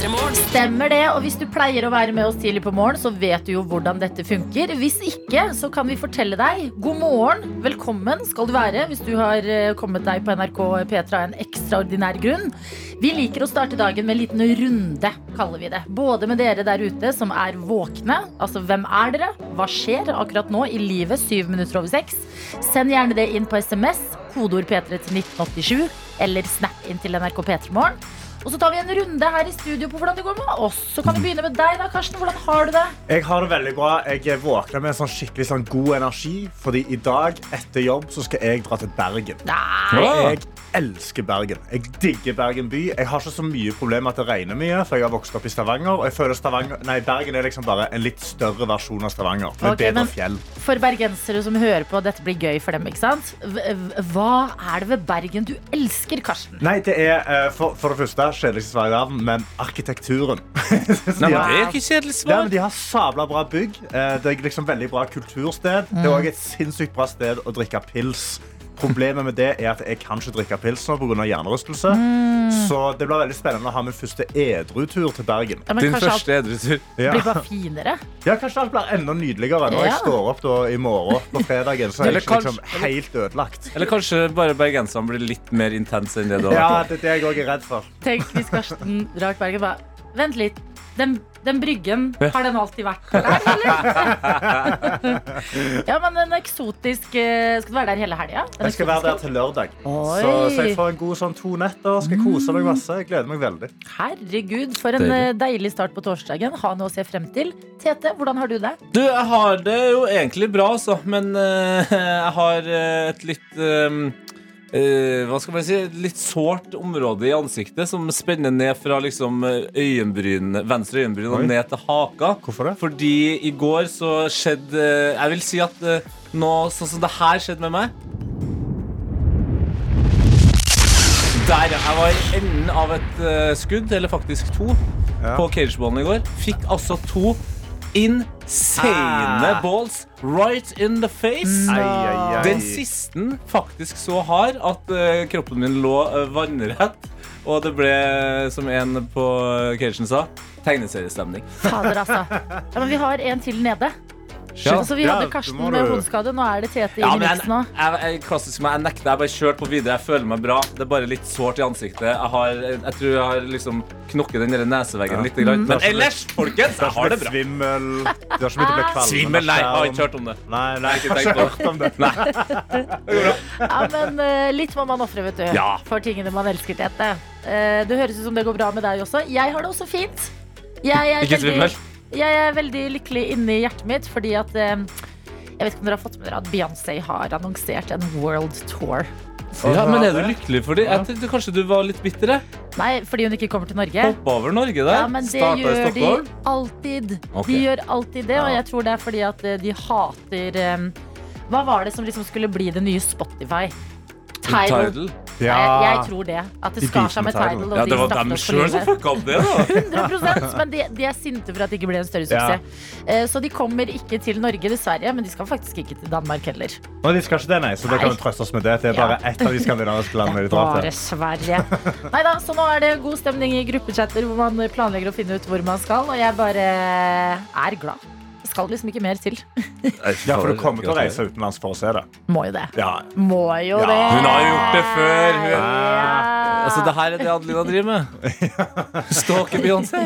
Stemmer det, og hvis du pleier å være med oss tidlig på morgen, så vet du jo hvordan dette funker. Hvis ikke, så kan vi fortelle deg god morgen, velkommen skal du være hvis du har eh, kommet deg på NRK P3 av en ekstraordinær grunn. Vi liker å starte dagen med en liten runde, kaller vi det. Både med dere der ute som er våkne, altså hvem er dere, hva skjer akkurat nå i livet, syv minutter over seks. Send gjerne det inn på SMS, kodeord P3 til 1987, eller snap inn til NRK P3 Morgen. Og så tar vi en runde her i studio på hvordan det går med oss. Så kan vi begynne med deg, da, Karsten. Hvordan har du det? Jeg har det veldig bra. Jeg våkner med en sånn skikkelig sånn god energi. Fordi i dag etter jobb så skal jeg dra til Bergen. Nei. Jeg elsker Bergen. Jeg digger Bergen by. Jeg har ikke så mye problemer med at det regner mye, for jeg har vokst opp i Stavanger. Og jeg føler Stavanger, nei, Bergen er liksom bare en litt større versjon av Stavanger. Med okay, bedre fjell. For bergensere som hører på, dette blir gøy for dem, ikke sant? Hva er det ved Bergen du elsker, Karsten? Nei, det er eh, for, for det første kjedeligste svar i verden, men arkitekturen. Nei, men Det er ikke kjedelig Ja, svar. de har sabla bra bygg. Eh, Det er liksom veldig bra kultursted. Det er òg et sinnssykt bra sted å drikke pils. Problemet med det er at jeg kan ikke drikke pils nå pga. hjernerystelse. Så det blir veldig spennende å ha min første edrutur til Bergen. Ja, Din første edrutur. Ja. blir bare finere? ja, Kanskje alt blir enda nydeligere når Ja. jeg står opp da, i morgen på fredagen. Så er jeg ikke liksom kanskje- helt ødelagt. Eller kanskje bare bergenserne blir litt mer intense enn det du har Ja, det er det jeg òg er redd for. Tenk hvis Karsten drar til Bergen bare Vent litt. Den, den bryggen, har den alltid vært der, eller? ja, men en eksotisk eh, Skal du være der hele helga? Jeg skal være der til lørdag. Oi. Så, så jeg får en god sånn to netter. Skal kose meg masse. Jeg gleder meg veldig. Herregud, for en Deilig. eh, deilig start på torsdagen. Ha noe å se frem til. Tete, hvordan har du det? Du, jeg har det jo egentlig bra, altså. Men uh, jeg har et litt eh, eh, hva skal man si Litt sårt område i ansiktet som spenner ned fra liksom øyenbryn, venstre øyenbryn og Oi. ned til haka. Hvorfor det? Fordi i går så skjedde eh, Jeg vil si at eh, nå, sånn som det her skjedde med meg. Der, Jeg var i enden av et eh, skudd, eller faktisk to, Ja. på cageballen i går. Fikk altså to insane Ah. balls right in the face. Ai, ai, ai. Den siste faktisk så hard at uh, kroppen min lå uh, vannrett. Og det ble, som en på cagen sa, tegneseriestemning. Fader, altså. Ja, men vi har en til nede. Ja. Altså, vi hadde Karsten med hodeskade. Nå er det Tete Ja, i men miksen nå. jeg, jeg, klassisk jeg nekter. Jeg bare kjørte på videre. Jeg føler meg bra. Det er bare litt sårt i ansiktet. Jeg, har, jeg tror jeg har liksom knokket den neseveggen Ja. litt. Mm. Men ellers, folkens, jeg har det bra. svimmel. Du har ikke begynt å bli kvalm. Svimmel? Nei, jeg har ikke hørt om det. Nei, nei, jeg har ikke hørt om det. Ja, men eh, litt må man ofre, vet du. Ja. For tingene man elsker, Tete. Eh, det høres ut som det går bra med deg også. Jeg har det også fint. Jeg er, Ikke svimmel? veldig, jeg er veldig lykkelig inni hjertet mitt fordi at eh, Jeg vet ikke om dere har fått med dere at Beyoncé har annonsert en world tour. Ja, men er du lykkelig for det? Jeg tenkte kanskje du var litt bitter? jeg. Nei, fordi hun ikke kommer til Norge. Hoppe over Norge der? Ja, men det Starter gjør de alltid. Okay. De gjør alltid det, og jeg tror det er fordi at eh, de hater um, Hva var det som liksom skulle bli det nye Spotify? Tidal. Tidal? Jeg, jeg tror det. At det skar seg med Tidal. Tidal. Og Ja, det var dem sjøl som fucka opp det, da. 100 Men de, de er sinte for at det ikke ble en større suksess. Eh, Så de kommer ikke til Norge, dessverre. Men de skal faktisk ikke til Danmark heller. Nå, de skal ikke det, nei, så det kan vi trøste oss med det. Det er bare ett av de skandinaviske landene de drar Bare til. Nei da, så nå er det god stemning i gruppechatter hvor man planlegger å finne ut hvor man skal. Og jeg bare er glad. Skal liksom ikke mer til. Ja, for du kommer til å reise utenlands for å se det. Må jo det. Ja. Må jo Ja. det. Hun har gjort det før. Hun. Ja. Altså, det her er det Adelina driver med. Stalker Beyoncé.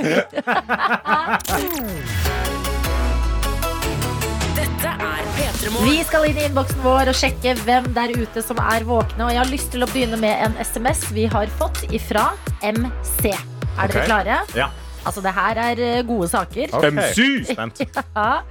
Dette P3 Vi skal inn i innboksen vår og sjekke hvem der ute som er våkne. Og jeg har lyst til å begynne med en SMS vi har fått ifra MC. Er dere klare? Ja. Altså, det her er eh, gode saker. Okay. Spent. Ja.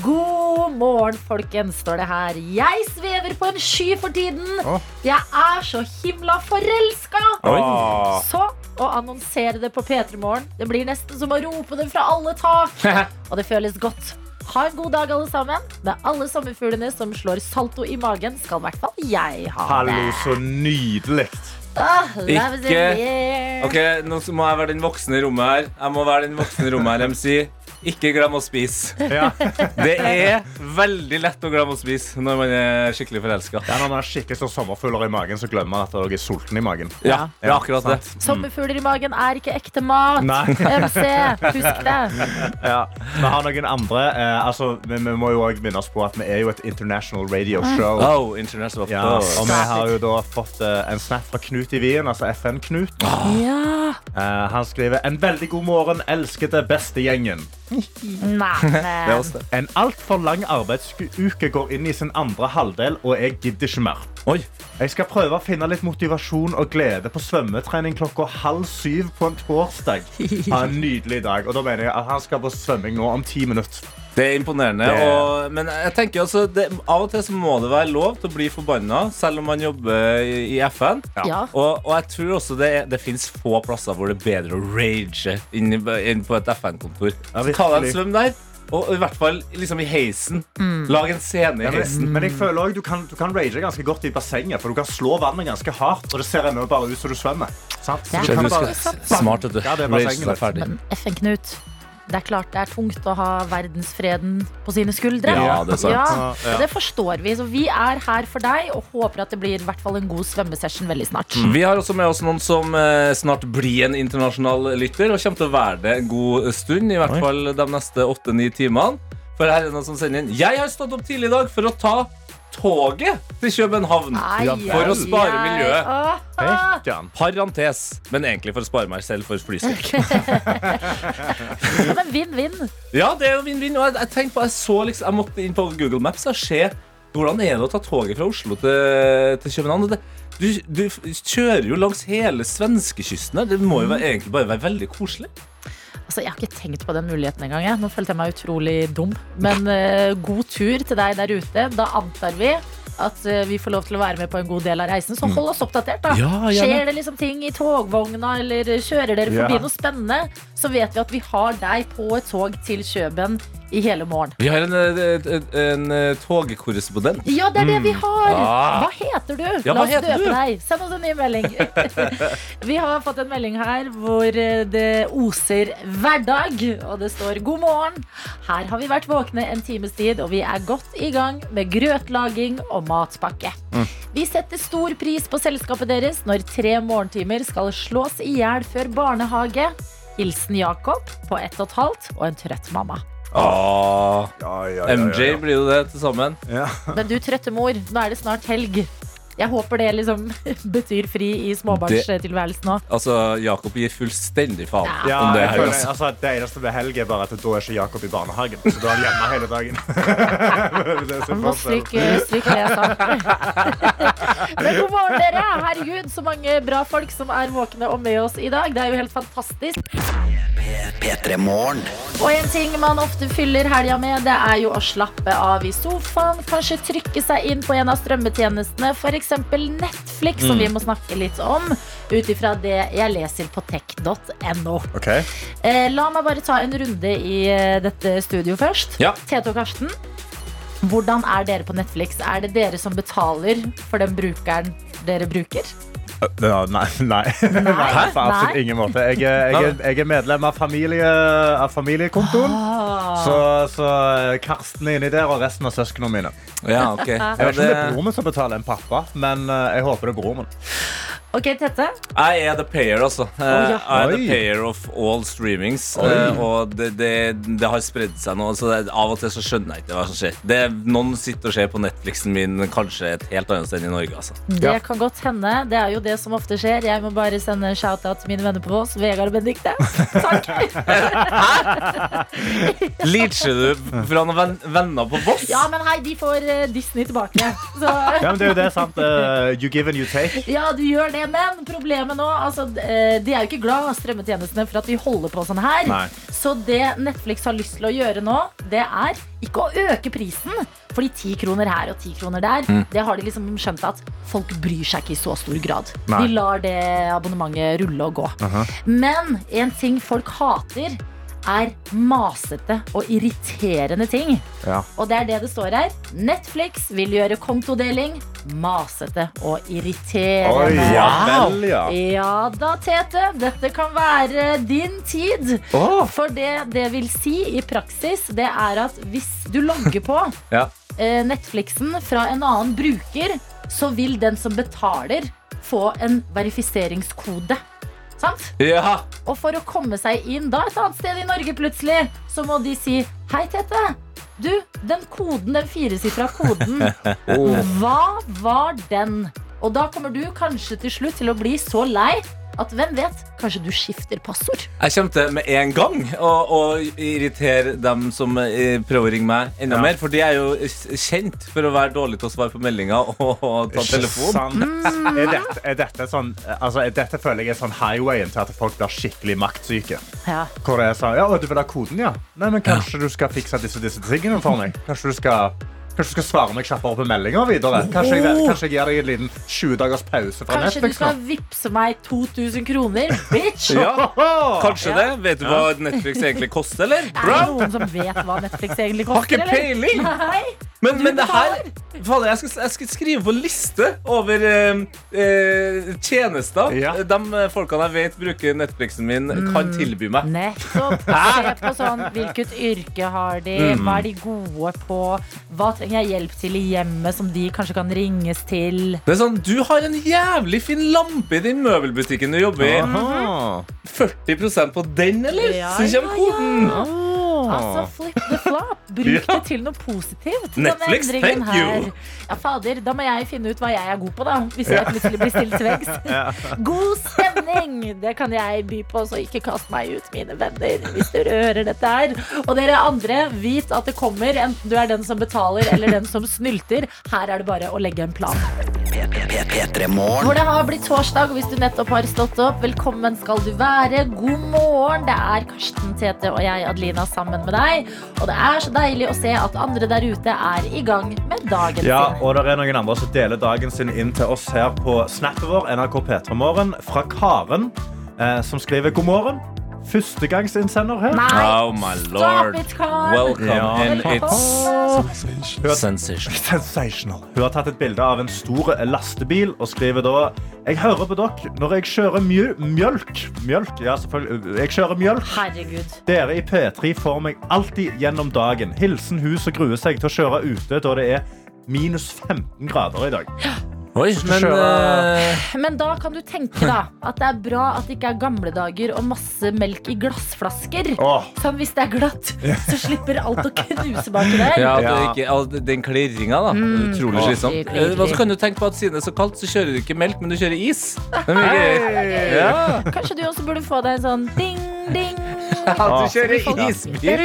God morgen, folkens, står det her. Jeg svever på en sky for tiden. Oh. Jeg er så himla forelska. Oh. Så å annonsere det på P3 Morgen, det blir nesten som å rope det fra alle tak. Og det føles godt. Ha en god dag, alle sammen. Med alle sommerfuglene som slår salto i magen, skal i hvert fall jeg ha Hallo, det. så nydelig. In Ikke- Ok, Nå må jeg være den voksne i rommet her. Jeg må være den voksne i rommet her, MC. Ikke glem å spise. Ja. Det er veldig lett å glemme å spise når man er skikkelig forelska. Ja, når man har skikkelig sånn sommerfugler i magen, så glemmer man at man er sulten i magen. Ja, det er akkurat det. Sommerfugler i magen er ikke ekte mat. Nei. MC, husk det. Ja. Vi har noen andre eh, altså, vi, vi må jo også minne oss på at vi er jo et international radio show. Oh, international Ja, og vi har jo da fått eh, en snap fra Knut i Wien, altså FN-Knut. Ja. Eh, han skriver En veldig god morgen, elskede bestegjengen. Nei. En altfor lang arbeidsuke går inn i sin andre halvdel, og jeg gidder ikke mer. Oi. Jeg skal prøve å finne litt motivasjon og glede på svømmetrening klokka halv syv på en torsdag. Ha en nydelig dag. Og da mener jeg at han skal på svømming nå om ti minutter. Det er imponerende. Det- Og, men jeg tenker altså det, Av og til så må det være lov til å bli forbanna, selv om man jobber i, i FN. ja. Og, og jeg tror også det, er- det fins få plasser hvor det er bedre å rage inn, inn på et FN-kontor. Ja, ta deg en svøm der. Og i hvert fall liksom i heisen. Mm. Lag en scene i heisen. men, men jeg føler også, du kan, du kan rage ganske godt i bassenget, for du kan slå vannet ganske hardt, og det ser ennå bare ut som du svømmer. Sant? Er du kan bare- skal smart, at du. Ja, det er Rage bassenget, deg ferdig. Men FN-Knut, det er klart det er tungt å ha verdensfreden på sine skuldre. Ja, det er sant. Ja, det forstår vi. Så vi er her for deg og håper at det blir i hvert fall en god svømmesession veldig snart. Vi har også med oss noen som eh, snart blir en internasjonal lytter, og kommer til å være det en god stund. I hvert fall de neste åtte-ni timene. For her er det noen som sender inn Jeg har stått opp tidlig i dag for å ta toget til København. Ai, for å spare ai. miljøet. Åh. Parentes, men egentlig for å spare meg selv for flyskrekk. Ja, Men vinn-vinn. Ja, det er jo vinn-vinn. Og jeg, jeg på, jeg så liksom Jeg måtte inn på Google Maps og se hvordan er det å ta toget fra Oslo til, til København. Det, du, du kjører jo langs hele svenskekysten her. Det må jo være, egentlig bare være veldig koselig. Altså, Jeg har ikke tenkt på den muligheten engang. Nå følte jeg meg utrolig dum. Men uh, god tur til deg der ute. Da antar vi at uh, vi får lov til å være med på en god del av reisen. Så hold oss oppdatert, da. Ja. Skjer det liksom ting i togvogna, eller kjører dere forbi Ja. noe spennende, så vet vi at vi har deg på et tog til Kjøben i hele morgen. Vi har en, en, en, en eh, togkorrespondent. Ja, det er det vi har! Ah. Hva heter du? Ja, La oss heter døpe du? deg. Send oss en ny melding. vi har fått en melding her hvor eh, det oser hverdag, og det står 'God morgen'. Her har vi vært våkne en times tid, og vi er godt i gang med grøtlaging og matpakke. Mm. Vi setter stor pris på selskapet deres når tre morgentimer skal slås i hjel før barnehage. Hilsen Jakob på ett og et halvt og en trøtt mamma. Ah, Ja, ja, ja, ja, MJ blir jo det til sammen. Ja. Men du trøtte mor, nå er det snart helg. Jeg håper det liksom betyr fri i småbarnstilværelsen òg. Altså, Jakob gir fullstendig faen Ja, om det jeg her. føler, Altså. altså, det eneste med helg er bare at da er ikke Jakob i barnehagen. Så da er han hjemme hele dagen. Han må stryke, stryke det sa. Men god morgen, dere. Herregud, så mange bra folk som er våkne og med oss i dag. Det er jo helt fantastisk. Og en ting man ofte fyller helga med, det er jo å slappe av i sofaen. Kanskje trykke seg inn på en av strømmetjenestene, f.eks. Netflix, som vi må snakke litt om. Ut ifra det jeg leser på tech.no. Okay. Eh, la meg bare ta en runde i eh, dette studio først. Ja. Tete og Karsten, hvordan er dere på Netflix? Er det dere som betaler for den brukeren dere bruker? Ja, nei, nei. nei. På absolutt ingen måte. Jeg jeg jeg er medlem av, familie, av familiekontoen. Ah. Så, så Karsten er inni der, og resten av søsknene mine. Ja, okay. Jeg vet ikke om det er broren min som betaler en pappa, men eh, jeg håper det er broren min. Ok, Tette? jeg er the payer, altså. Oh, ja. Jeg er the payer of all streamings. Oi. eh, Og det, det, det har spredd seg nå. Så det, av og til så skjønner jeg ikke hva som skjer. Det, noen sitter og ser på Netflixen min kanskje et helt annet sted enn i Norge. Altså. Det kan godt hende. Det er jo det som ofte skjer. Jeg må bare sende shout-out til mine venner på Voss. Vegard og Benedicte. Takk. Leacher du fra noen venn, venner på Voss? Ja, men hei, de får eh, Disney tilbake. Så Ja, men det er jo det, sant? Uh, you give and you take. Ja, du gjør det, men problemet nå altså, eh, De er jo ikke glad, strømmetjenestene, for at vi holder på sånn her. Nei. Så det Netflix har lyst til å gjøre nå, det er ikke å øke prisen. Fordi ti kroner her og ti kroner der, Mm. det har de liksom skjønt at folk bryr seg ikke i så stor grad. Nei. De lar det abonnementet rulle og gå. Men en ting folk hater, er masete og irriterende ting. Ja. Og det er det det står her. Netflix vil gjøre kontodeling masete og irriterende. Oi, ja vel, ja. Ja da, Tete. Dette kan være din tid. Oh. For det det vil si i praksis, det er at hvis du logger på Ja. eh, Netflixen fra en annen bruker, så vil den som betaler, få en verifiseringskode. Sant? Ja. Og for å komme seg inn da et annet sted i Norge plutselig, så må de si Hei, Tete. Du, den koden, den firesifra koden, hva var den? Og da kommer du kanskje til slutt til å bli så lei at hvem vet, kanskje du skifter passord. Jeg kommer til med en gang å, å irritere dem som eh, prøver å ringe meg enda Ja. mer. For de er jo kjent for å være dårlige til å svare på meldinger og, og ta telefon. Mm. Er dette, er dette sånn altså, er Dette føler jeg er sånn highwayen til at folk blir skikkelig maktsyke. Ja. Hvor jeg sånn, ja, du vil ha koden, ja? Nei, men kanskje du skal fikse disse, disse tingene for meg? Kanskje du skal, kanskje du skal svare meg kjappere på meldinger videre? Kanskje jeg, kanskje jeg gir deg en liten 20 dagers pause fra Kanskje du skal nå? vippse meg 2000 kroner, bitch? Ja, kanskje Ja. det. Vet du hva Netflix egentlig koster, eller? Er det noen som vet hva Netflix egentlig Har koster? ikke peiling. Nei. Men, men det her. Fader, jeg, skal, jeg skal skrive på liste over eh, eh, tjenester Ja. de folkene jeg vet bruker Netflixen min, kan tilby meg. Nettopp. Se på sånn Hvilket yrke har de? Mm. Hva er de gode på? Hva trenger jeg hjelp til i hjemmet som de kanskje kan ringes til? Det er sånn, Du har en jævlig fin lampe i den møbelbutikken du jobber i. Aha. 40% på den, eller? Ja, Så kommer ja, koden. Ah. Altså, flip the flop. Bruk Ja. det til noe positivt. Netflix, thank her. you. Ja, fader, Da må jeg finne ut hva jeg er god på, da. Hvis jeg plutselig blir stilt til veggs. God stemning! Det kan jeg by på, så ikke kast meg ut, mine venner, hvis dere hører dette her. Og dere andre, vit at det kommer, enten du er den som betaler eller den som snylter. Her er det bare å legge en plan. Hvor det har blitt torsdag, og hvis du nettopp har stått opp, velkommen skal du være. God morgen. Det er Karsten Tete og jeg, Adelina, sammen med deg. Og det er så deilig å se at andre der ute er i gang med dagen Ja, sin. og det er noen andre som deler dagen sin inn til oss her på snappen vår, NRK P3 Morgen, fra Karen, eh, som skriver god morgen. Førstegangsinnsender her. Nei, Oh my lord. it, Welcome, Ja. and it's sensation. Sensational. Hun har tatt et bilde av en stor lastebil og skriver da Jeg hører på dere når jeg kjører mjø mjølk. Mjølk, ja, selvfølgelig. Jeg kjører mjølk. Herregud. Dere i P3 får meg alltid gjennom dagen. Hilsen hun som gruer seg til å kjøre ute da det er minus 15 grader i dag. Oi, men eh, Men da kan du tenke da at det er bra at det ikke er gamle dager og masse melk i glassflasker. Sånn hvis det er glatt, så slipper alt å knuse baki der. ja, det ikke, den klirringa, da. Mm. Utrolig slitsom. slitsomt. Klirring. Eh, hva så kan du tenke på at siden det er så kaldt, så kjører du ikke melk, men du kjører is. Gøy. Ja. Kanskje du også burde få deg en sånn ding, ding. At du kjører isbil.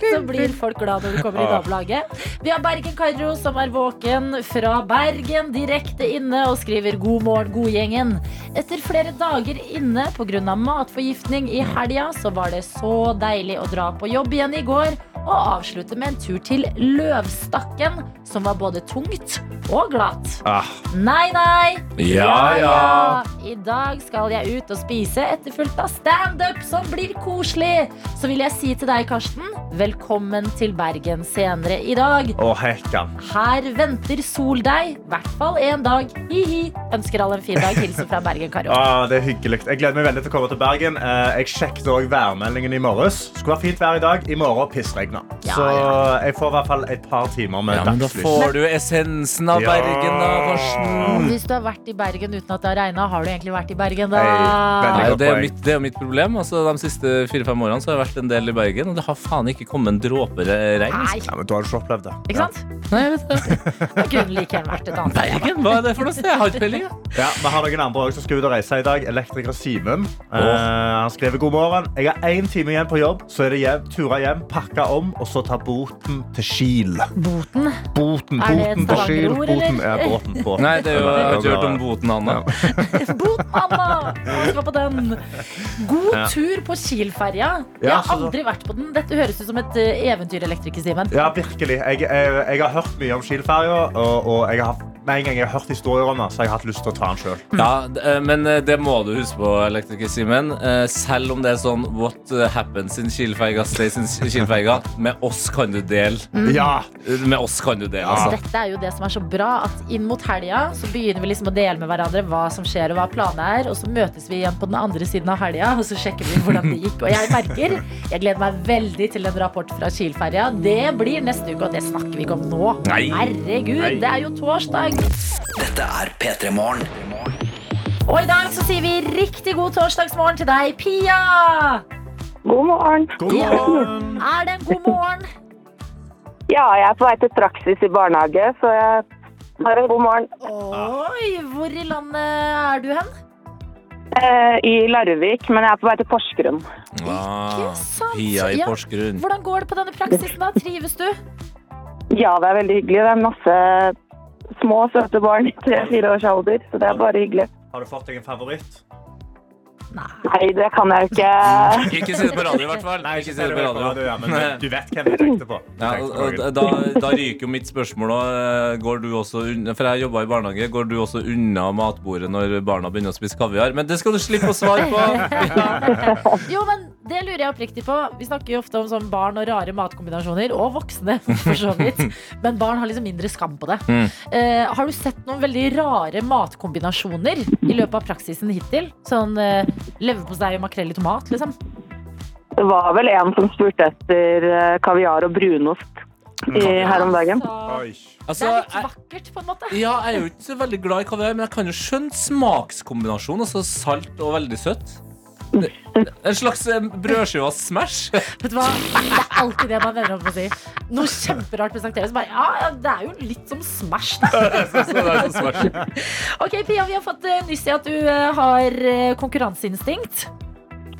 Så blir folk glad når du kommer i nabolaget. Vi har Bergen-Karro som er våken fra Bergen, direkte inne og skriver 'God morgen, godgjengen'. Etter flere dager inne pga. matforgiftning i helga, så var det så deilig å dra på jobb igjen i går og avslutte med en tur til Løvstakken, som var både tungt og glatt. ah, Nei, nei. Ja, ja. I dag skal jeg ut og spise, etterfulgt av standup, som blir koselig. Så vil jeg si til deg, Karsten, velkommen til Bergen senere i dag. Å, hekkan. Her venter sol deg, i hvert fall en dag. Hi-hi. Ønsker alle en fin dag. Hilsen fra Bergen, Karo. Ah, det er hyggelig. Jeg gleder meg veldig til å komme til Bergen. Eh, Jeg sjekket også værmeldingen i morges. Skulle være fint vær i dag. I morgen pissregner. Ja, Så ja. jeg får i hvert fall et par timer med Ja, men da får du essensen av Ja. Bergen, da, Karsten. Hvis du har vært i Bergen uten at det har regna, har du egentlig vært i Bergen da? Hei, Nei, det, er mitt, det er mitt problem. Altså, de siste fire-fem årene så har jeg vært en del i Bergen, og det har faen ikke kommet en dråpe regn. Nei, Ja, men du har jo ikke opplevd det. ikke sant? Nei, jeg vet det. Da kunne like gjerne vært et annet. Bergen, hva er det for noe sted? Jeg har ikke peiling. Ja, Vi har noen andre som skal ut og reise i dag. Elektriker Simen. Eh, han skriver god morgen. Jeg har én time igjen på jobb, så er det hjem, ture hjem, pakke om og så ta boten til Kiel. Boten. Boten, Er det til Kiel. Boten ja, båten. båten. Nei, det er jo, jeg har ikke hørt om boten, Anna. Boten, Anna! Skal på den. God Ja. tur på Kiel-ferja. Jeg har aldri vært på den. Dette høres ut som et eh, eventyr, elektriker Simen. Ja, virkelig. Jeg, jeg, jeg har hørt mye om Kiel-ferja, og, og jeg har med en gang jeg har hørt historier om den, så har jeg hatt lyst til å ta den sjøl. Ja, eh, men eh, det må du huske på, elektriker Simen. Eh, Selv om det er sånn What happens in Kielfeiga stays in Kielfeiga. Med oss kan du dele. Ja. Eh, Med oss kan du dele, Ja. altså. Dette er jo det som er så bra, at inn mot helga så begynner vi liksom å dele med hverandre hva som skjer og hva planene er, og så møtes vi igjen på den andre siden av helga, og så sjekker vi hvordan det gikk. Og jeg merker, jeg gleder meg veldig til en rapport fra Kilferja. Det blir neste uke, og det snakker vi ikke om nå. Nei. Herregud, Nei. det er jo torsdag. Dette er P3 Morgen. Og i dag så sier vi riktig god torsdagsmorgen til deg, Pia! God morgen. God morgen. Er det en god morgen? Ja, jeg er på vei til praksis i barnehage, så jeg har en god morgen. Oi, hvor i landet er du hen? Eh, I Larvik, men jeg er på vei til Porsgrunn. Ah, sant. Pia i Ja. Porsgrunn. Hvordan går det på denne praksisen da? Trives du? Ja, det er veldig hyggelig. Det er masse små, søte barn i tre-fire års alder, så det er bare hyggelig. Har du fått deg en favoritt? Nei. Det kan jeg jo ikke. Ikke si det på radio, i hvert fall. Nei, Ikke si det på radio. Ja, men du vet hvem du tenkte på. Ja, da, da ryker jo mitt spørsmål òg. Går du også unna For jeg jobba i barnehage. Går du også unna matbordet når barna begynner å spise kaviar? Men det skal du slippe å svare på. Jo, men det lurer jeg oppriktig på. Vi snakker jo ofte om sånn barn og rare matkombinasjoner, og voksne, for så vidt. Men barn har liksom mindre skam på det. Mm. Eh, har du sett noen veldig rare matkombinasjoner i løpet av praksisen hittil? Sånn uh, leverpostei og makrell i tomat, liksom? Det var vel en som spurte etter eh, kaviar og brunost i, her om dagen. Altså, det Altså, er litt vakkert, på en måte. ja, jeg er jo ikke så veldig glad i kaviar, men jeg kan jo skjønne smakskombinasjonen. Altså salt og veldig søtt. En slags eh, brødskive av Smash. Vet du hva? Det er alltid det man ender opp med å si. Noe kjemperart presenteres. Bare, ja, ja, det er jo litt som Smash, da. Ok, Pia, vi har fått uh, nyss i at du eh, har eh, konkurranseinstinkt.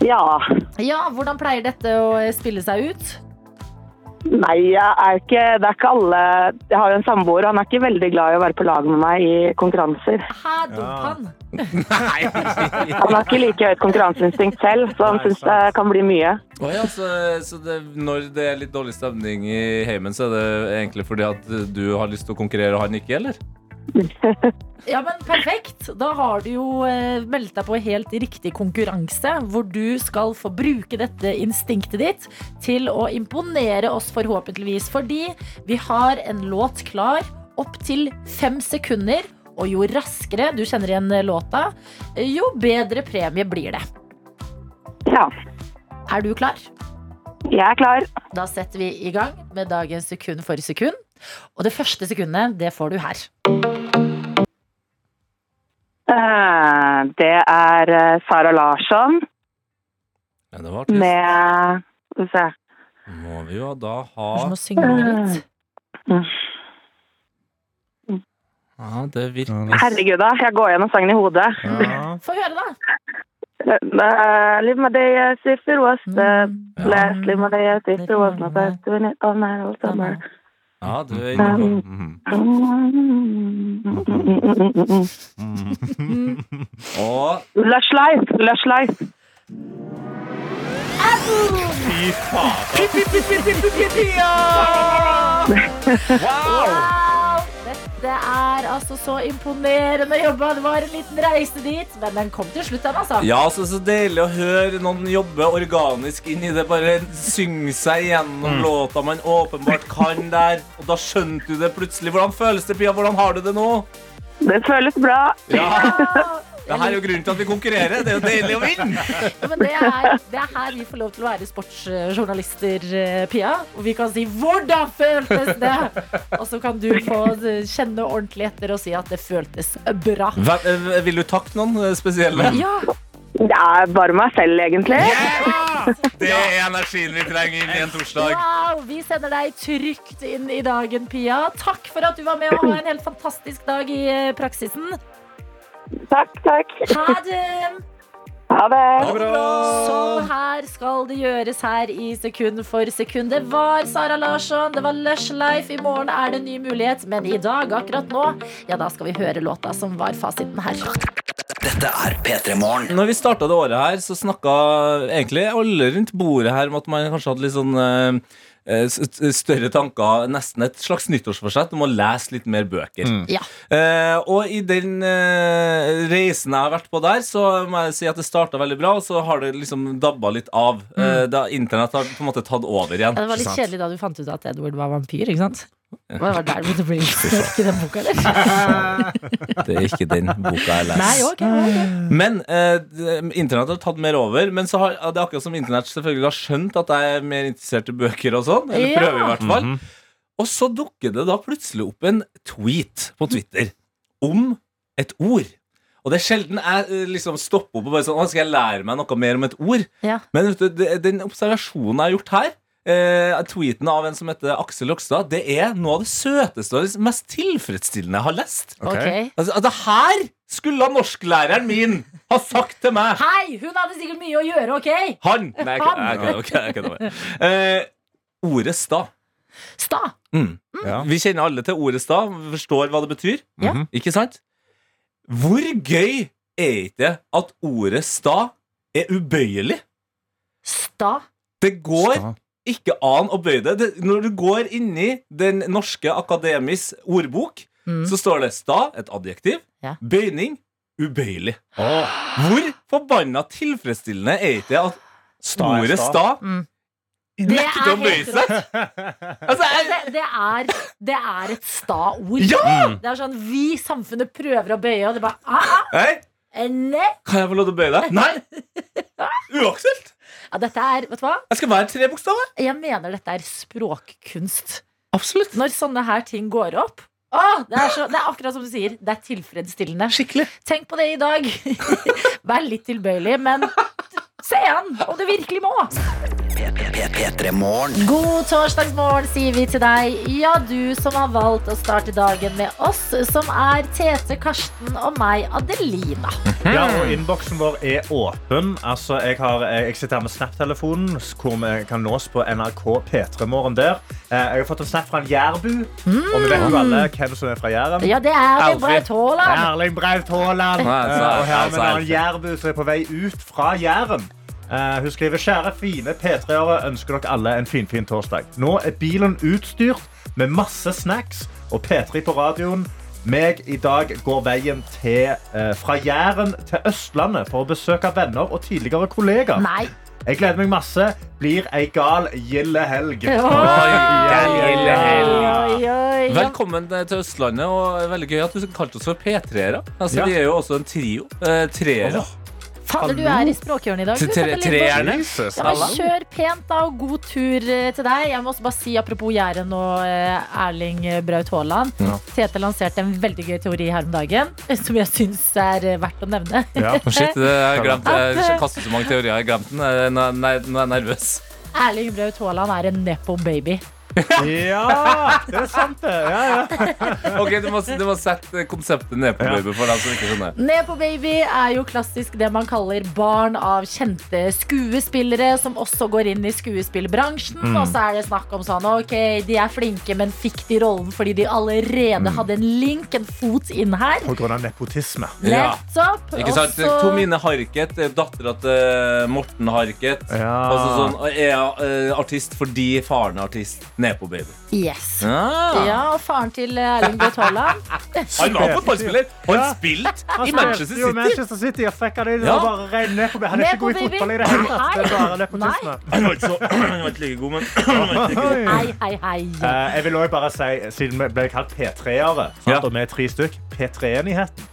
Ja. Ja, hvordan pleier dette å eh, spille seg ut? Nei, jeg er ikke Det er ikke alle Jeg har jo en samboer, og han er ikke veldig glad i å være på lag med meg i konkurranser. Hæ, dump han? Han har ikke like høyt konkurranseinstinkt selv, så han Nei, syns det kan bli mye. Å ja, så, så det, når det er litt dårlig stemning i heimen, så er det egentlig fordi at du har lyst til å konkurrere og han ikke, eller? Ja, men perfekt. Da har du jo eh, meldt deg på helt riktig konkurranse, hvor du skal få bruke dette instinktet ditt til å imponere oss forhåpentligvis. Fordi vi har en låt klar opp til fem sekunder. Og jo raskere du kjenner igjen låta, jo bedre premie blir det. Ja. Er du klar? Jeg er klar. Da setter vi i gang med dagens sekund for sekund. Og det første sekundet, det får du her. Eh, Det er eh, Sara Larsson Ja, det var trist. med Skal vi se. Må vi jo da ha Kanskje må synge litt. Ja, det virker Herregud, da. Jeg går gjennom sangen i hodet. Ja. Få høre, da. Uh, Mm. last. All night, all summer. Ja, du er inne på Mhm. Og Lush life, lush life. Fy fader. Wow! Dette er altså så imponerende jobba. Det var en liten reise dit, men den kom til slutt, den, altså. Ja, så, så deilig å høre noen jobbe organisk inn i det. Bare synge seg gjennom låta man åpenbart kan der. Og da skjønte du det plutselig. Hvordan føles det, Pia? Hvordan har du det nå? Det føles bra. Ja, Det her er jo grunnen til at vi konkurrerer. Det er jo deilig å vinne. Ja, men det er, det er her vi får lov til å være sportsjournalister, eh, Pia. Og vi kan si 'hvordan føltes det?' Og så kan du få kjenne ordentlig etter og si at det føltes bra. Hva- eh, Vil du takke noen eh, spesielle? Ja, Det er bare meg selv, egentlig. Det er energien vi trenger inn i en torsdag. wow! Vi sender deg trygt inn i dagen, Pia. Takk for at du var med og ha en helt fantastisk dag i praksisen. Takk, takk. Ha det! Ha det. Ha det Sånn her skal det gjøres her i sekund for sekund. Det var Sara Larsson, det var Lush Life. I morgen er det en ny mulighet, men i dag, akkurat nå, ja, da skal vi høre låta som var fasiten her. Dette er P3 Morgen. Når vi starta det året her, så snakka egentlig alle rundt bordet her om at man kanskje hadde litt sånn eh, større tanker, nesten et slags nyttårsforsett om å lese litt mer bøker. Ja. Eh, og i den eh, reisen jeg har vært på der, så må jeg si at det starta veldig bra, og så har det liksom dabba litt av. Eh, da Internett har på en måte tatt over igjen. Ja, Det var litt kjedelig da du fant ut at Edward var vampyr, ikke sant? Det var der det begynte å bli snakk i den boka, eller? Det er ikke den boka jeg leser. Nei, okay, okay. Men eh, internett har tatt mer over. Men så har, det er akkurat som internett selvfølgelig har skjønt at jeg er mer interessert i bøker og sånn. Eller Ja. prøver i hvert fall. Og så dukker det da plutselig opp en tweet på Twitter om et ord. Og det er sjelden jeg eh, liksom stopper opp og bare sånn Å, skal jeg lære meg noe mer om et ord? Ja. Men vet du, det, den observasjonen jeg har gjort her eh, Tweeten av en som heter Aksel Lokstad, det er noe av det søteste og det mest tilfredsstillende jeg har lest. Ok. Altså, det her skulle norsklæreren min ha sagt til meg! Hei, hun hadde sikkert mye å gjøre, ok? Han! Nei, jeg kødder, jeg kødder, ok, jeg kødder bare. Eh, ordet sta. Sta. Mm. Ja. Vi kjenner alle til ordet sta, vi forstår hva det betyr. Ja. Ikke sant? Hvor gøy er ikke det at ordet sta er ubøyelig? Sta. Det går Sta. Ikke an å bøye det. det. Når du går inni Den norske akademis ordbok, Mm. så står det sta, et adjektiv, Ja. bøyning, ubøyelig. Hvor forbanna tilfredsstillende er ikke det at Sta ordet sta. sta Mm. nekter å bøye seg? Altså, jeg, Det, det, er, det er et sta-ord. Ja! Det er sånn vi samfunnet prøver å bøye, og det bare ah, ah, Hey. Eller kan jeg få lov til å bøye deg? Nei! Uaktuelt. Ja, Dette er, vet du hva? Jeg skal være tre bokstaver. Jeg mener dette er språkkunst. Absolutt. Når sånne her ting går opp Åh, det, er så, det er akkurat som du sier. Det er tilfredsstillende. Skikkelig. Tenk på det i dag. Vær litt tilbøyelig, men se an om du virkelig må. P3 Morgen. God torsdagsmorgen, sier vi til deg. Ja, du som har valgt å starte dagen med oss, som er Tete, Karsten og meg, Adelina. Ja, og Innboksen vår er åpen. Altså, jeg, har, jeg sitter her med Snap-telefonen, hvor vi kan nås på NRK P3morgen der. Eh, Jeg har fått en snap fra en jærbu, og vi vet jo alle hvem som er fra Jæren. Ja, det er. Erling Braut Haaland. Eh, Og her er en jærbu som er på vei ut fra Jæren. Eh, hun skriver Kjære fine P3-ere ønsker dere alle en finfin fin torsdag. Nå er bilen utstyrt med masse snacks og P3 på radioen. Meg i dag går veien til, eh, fra Jæren til Østlandet for å besøke venner og tidligere kollegaer. Nei. Jeg gleder meg masse. Blir ei gal gilde helg. Velkommen til Østlandet, og veldig gøy at du kalte oss for P3-ere. Altså, Ja. De er jo også en trio. Eh, treere. Fader, du er i språkhjørnet i dag. Treerne. Ja, kjør pent da, og god tur eh, til deg. Jeg må også bare si Apropos Jæren og eh, Erling Braut Haaland. Ja. Tete lanserte en veldig gøy teori her om dagen, som jeg syns er eh, verdt å nevne. Ja. Shit, det har jeg. Jeg eh, kastet så mange teorier. Jeg den. Eh, Nå er jeg nervøs. Erling Braut Haaland er en nepo baby. Ja, det er sant, det. Ja, ja. Ok, Du må, du må sette konseptet ned på baby for dem som ikke skjønner. Nepo baby er jo klassisk det man kaller barn av kjente skuespillere som også går inn i skuespillbransjen. Og så er det snakk om sånn ok, de er flinke, men fikk de rollen fordi de allerede hadde en link, en fot inn her. På grunn av nepotisme. Ja. Nettopp. Ikke sant? Også... Tomine Harket, er dattera til Morten Harket. Ja. Altså sånn, er eh, artist fordi faren er artist. Nepo baby. Yes. Ah. Ja, og faren til Erling Braut Haaland. Han var fotballspiller! Han spilt i Manchester City. jo! Manchester City og han inn Ja. og bare rein ned på Han er ikke god i fotball i det hele tatt. Det er bare nepotisme. Han var ikke så Han var ikke like god, men. Hei, hei, hei. Eh, jeg vil også bare si, siden vi ble kalt P3-ere, og vi er tre stykk, P3-enigheten.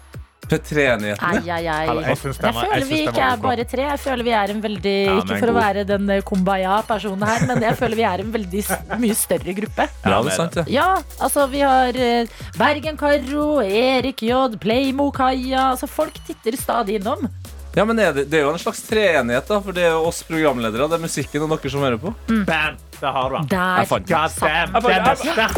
P3-enighetene. Ai, ai, ai. Jeg Jeg jeg føler vi ikke er bare tre. Jeg føler vi er en veldig Ja, Ikke for å være den eh, kumbaya-personen her, men jeg føler vi er en veldig mye større gruppe. Ja, det er sant, ja. Ja, altså vi har eh, Bergen-Karro, Erik J, Playmo-Kaja altså Folk titter stadig innom. Ja, men er det, det er jo en slags treenighet, da. For det er jo oss programledere, det er musikken og dere som hører på. Bam! Der har du den. Der Jeg fant den. God damn, er sterk.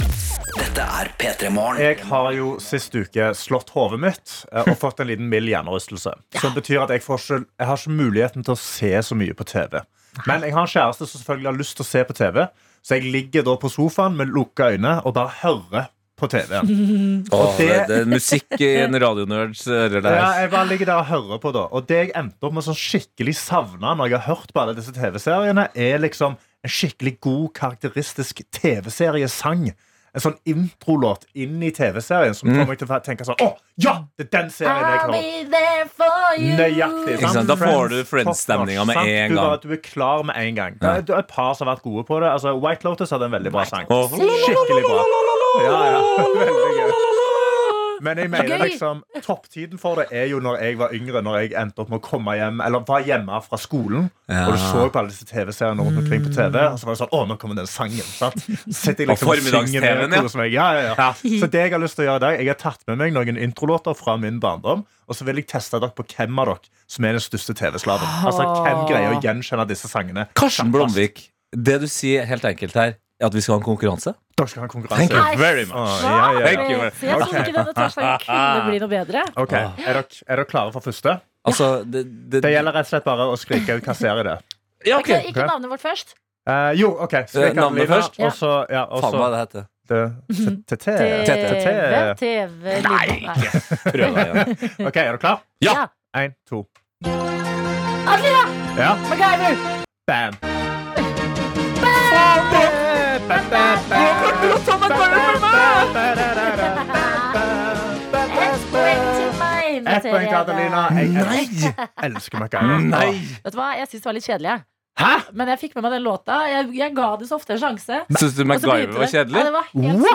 Dette er P3 Morgen. Jeg har jo sist uke slått hodet mitt eh, og fått en liten mild hjernerystelse. Som betyr at jeg, får ikke, jeg har ikke muligheten til å se så mye på TV. Men jeg har en kjæreste som selvfølgelig har lyst til å se på TV, så jeg ligger da på sofaen med lukka øyne og bare hører på TV. Åh, det, det- det er musikk i en radionerds ører der. Ja, jeg bare ligger der og hører på da Og det jeg endte opp med sånn skikkelig savne Når jeg har hørt på alle disse tv-seriene Er liksom en skikkelig god Karakteristisk tv-seriesang En sånn introlåt inn i tv-serien Som får meg til å tenke sånn Åh, ja, det er den serien jeg I'll be there for you. Nøyaktig. Sant? Da får du Friends, Friends-stemninga med en gang. du er klar med en gang. Det er, det er et par som har vært gode på det. Altså, White Lotus hadde en veldig bra sang. Skikkelig bra. Ja, ja. Veldig gøy. Men jeg mener liksom topptiden for det er jo når jeg var yngre. Når jeg endte opp med å komme hjem Eller var hjemme fra skolen. Ja. Og du så på alle disse TV-seriene rundt omkring på TV. Og så var det sånn Å, nå kommer den sangen. Sant? Sitter jeg liksom og synger med ja. Ja, ja, ja. Så det jeg har lyst til å gjøre i dag Jeg har tatt med meg noen introlåter fra min barndom. Og så vil jeg teste dere på hvem av dere som er den største TV-slaven. Altså, hvem greier å gjenkjenne disse sangene? Karsten Blomvik, det du sier helt enkelt her, er at vi skal ha en konkurranse. Dere skal ha en konkurranse. Thank you very much. Oh, yeah, ja, ja, Thank you. Så jeg trodde ikke denne torsdagen kunne bli noe bedre. Ok, er dere, er dere klare for første? Altså, det, det, Det gjelder rett og slett bare å skrike ut hva serie det er. Ja, okay. ok. Ikke navnet vårt først. Uh, jo, OK. Skrik Eh, navnet først? Og så ja, og Faen så hva det heter. det- TT. TV, TT. TV, Nei. Prøv igjen. OK, er dere klar? Ja. Én, to. Adelina! Ja. MacGyver! Bam. Ett poeng til meg. Ett poeng til Adelina. Jeg elsker, MacGyver. Nei! Vet du hva, Jeg syns det var litt kjedelig. jeg. Hæ? Men jeg fikk med meg den låta. Jeg, jeg ga det så ofte en sjanse. Syns du MacGyver var det. kjedelig? Ja, det var